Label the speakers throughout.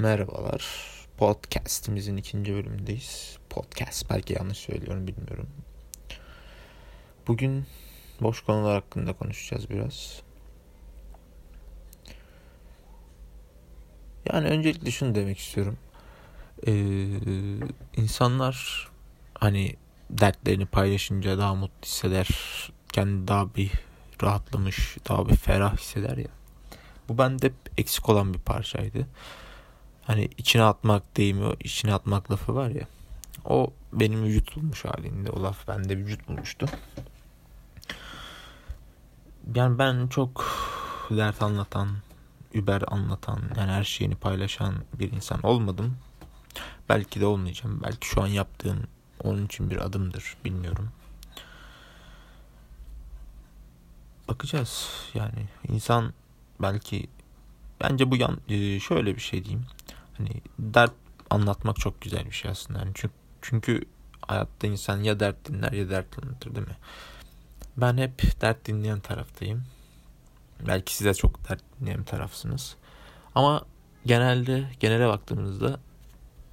Speaker 1: Merhabalar. Podcast'imizin ikinci bölümündeyiz. Podcast belki yanlış söylüyorum bilmiyorum. Bugün boş konular hakkında konuşacağız biraz. Yani öncelikle şunu demek istiyorum. Ee, insanlar hani dertlerini paylaşınca daha mutlu hisseder. Kendi daha bir rahatlamış, daha bir ferah hisseder ya. Bu bende eksik olan bir parçaydı. Hani içine atmak deyimi, içine atmak lafı var ya. O benim vücut bulmuş halinde. O laf bende vücut bulmuştu. Yani ben çok dert anlatan, über anlatan, yani her şeyini paylaşan bir insan olmadım. Belki de olmayacağım. Belki şu an yaptığım onun için bir adımdır. Bilmiyorum. Bakacağız. Yani insan belki bence bu yan e, şöyle bir şey diyeyim. Hani dert anlatmak çok güzel bir şey aslında. Yani çünkü çünkü hayatta insan ya dert dinler ya dert anlatır değil mi? Ben hep dert dinleyen taraftayım. Belki size çok dert dinleyen tarafsınız. Ama genelde genele baktığımızda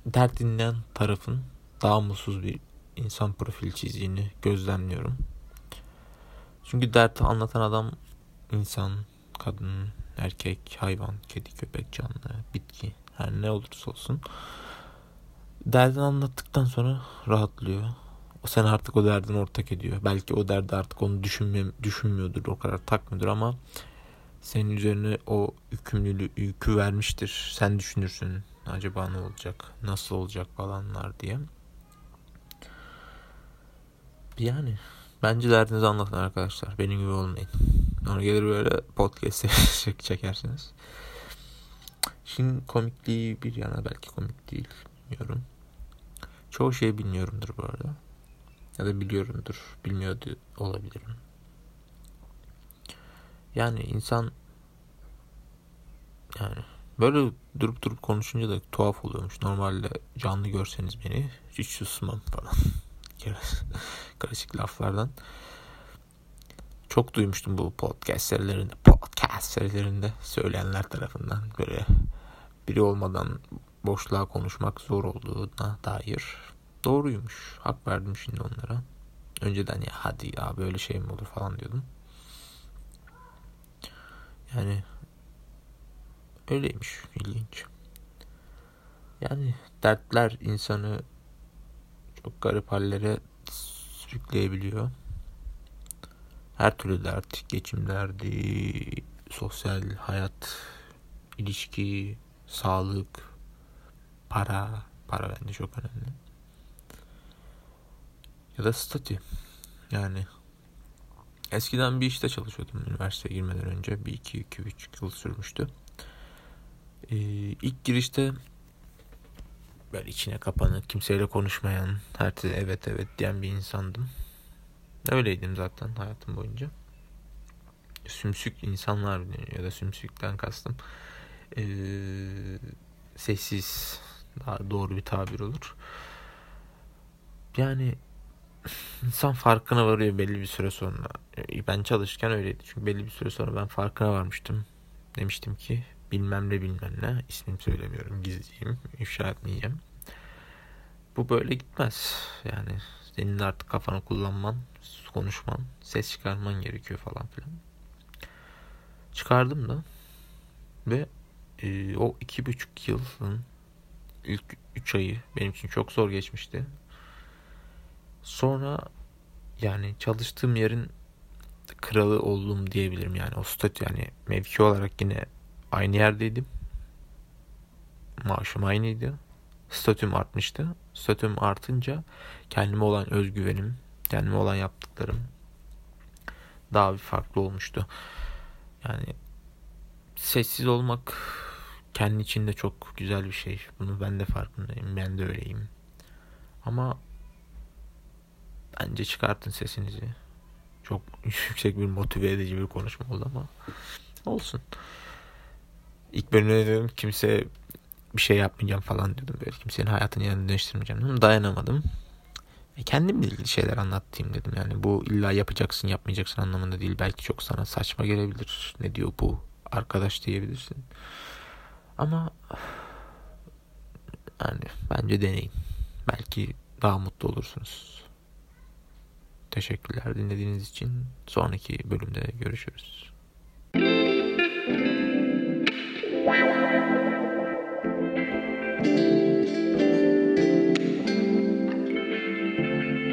Speaker 1: dert dinleyen tarafın daha mutsuz bir insan profil çizdiğini gözlemliyorum. Çünkü dert anlatan adam insan, kadın, erkek, hayvan, kedi, köpek, canlı, bitki her ne olursa olsun derdini anlattıktan sonra rahatlıyor. O sen artık o derdin ortak ediyor. Belki o derdi artık onu düşünme, düşünmüyordur, o kadar takmıyordur ama senin üzerine o yükümlülüğü yükü vermiştir. Sen düşünürsün acaba ne olacak, nasıl olacak falanlar diye. Yani bence derdinizi anlatın arkadaşlar. Benim gibi olmayın. Sonra gelir böyle podcast çekersiniz. Şimdi komikliği bir yana belki komik değil. Bilmiyorum. Çoğu şey bilmiyorumdur bu arada. Ya da biliyorumdur. Bilmiyor olabilirim. Yani insan yani böyle durup durup konuşunca da tuhaf oluyormuş. Normalde canlı görseniz beni hiç susmam falan. Karışık laflardan. Çok duymuştum bu podcast serilerinde, podcast serilerinde söyleyenler tarafından böyle biri olmadan boşluğa konuşmak zor olduğuna dair doğruymuş. Hak verdim şimdi onlara. Önceden ya hadi ya böyle şey mi olur falan diyordum. Yani öyleymiş ilginç. Yani dertler insanı çok garip hallere sürükleyebiliyor. Her türlü dert, geçim derdi, sosyal hayat, ilişki, sağlık, para, para bence çok önemli. Ya da statü. Yani eskiden bir işte çalışıyordum üniversiteye girmeden önce. Bir iki, iki, üç yıl sürmüştü. Ee, ilk girişte ben içine kapanık, kimseyle konuşmayan, her evet evet diyen bir insandım. Öyleydim zaten hayatım boyunca. Sümsük insanlar ya da sümsükten kastım. Ee, sessiz daha doğru bir tabir olur. Yani insan farkına varıyor belli bir süre sonra. Ee, ben çalışırken öyleydi. Çünkü belli bir süre sonra ben farkına varmıştım. Demiştim ki bilmem ne bilmem ne ismim söylemiyorum gizliyim ifşa etmeyeceğim. Bu böyle gitmez. Yani senin artık kafanı kullanman, konuşman, ses çıkarman gerekiyor falan filan. Çıkardım da ve e, o iki buçuk yılın ilk üç ayı benim için çok zor geçmişti. Sonra yani çalıştığım yerin kralı oldum diyebilirim yani o statü yani mevki olarak yine aynı yerdeydim. Maaşım aynıydı. Statüm artmıştı. Statüm artınca kendime olan özgüvenim, kendime olan yaptıklarım daha bir farklı olmuştu. Yani sessiz olmak kendi içinde çok güzel bir şey. Bunu ben de farkındayım. Ben de öyleyim. Ama bence çıkartın sesinizi. Çok yüksek bir motive edici bir konuşma oldu ama olsun. İlk bölümde dedim kimse bir şey yapmayacağım falan diyordum böyle. Kimsenin hayatını yanını değiştirmeyeceğim dedim. Dayanamadım. E kendimle ilgili şeyler anlatayım dedim. Yani bu illa yapacaksın yapmayacaksın anlamında değil. Belki çok sana saçma gelebilir. Ne diyor bu arkadaş diyebilirsin. Ama Yani bence deneyin. Belki daha mutlu olursunuz. Teşekkürler dinlediğiniz için. Sonraki bölümde görüşürüz.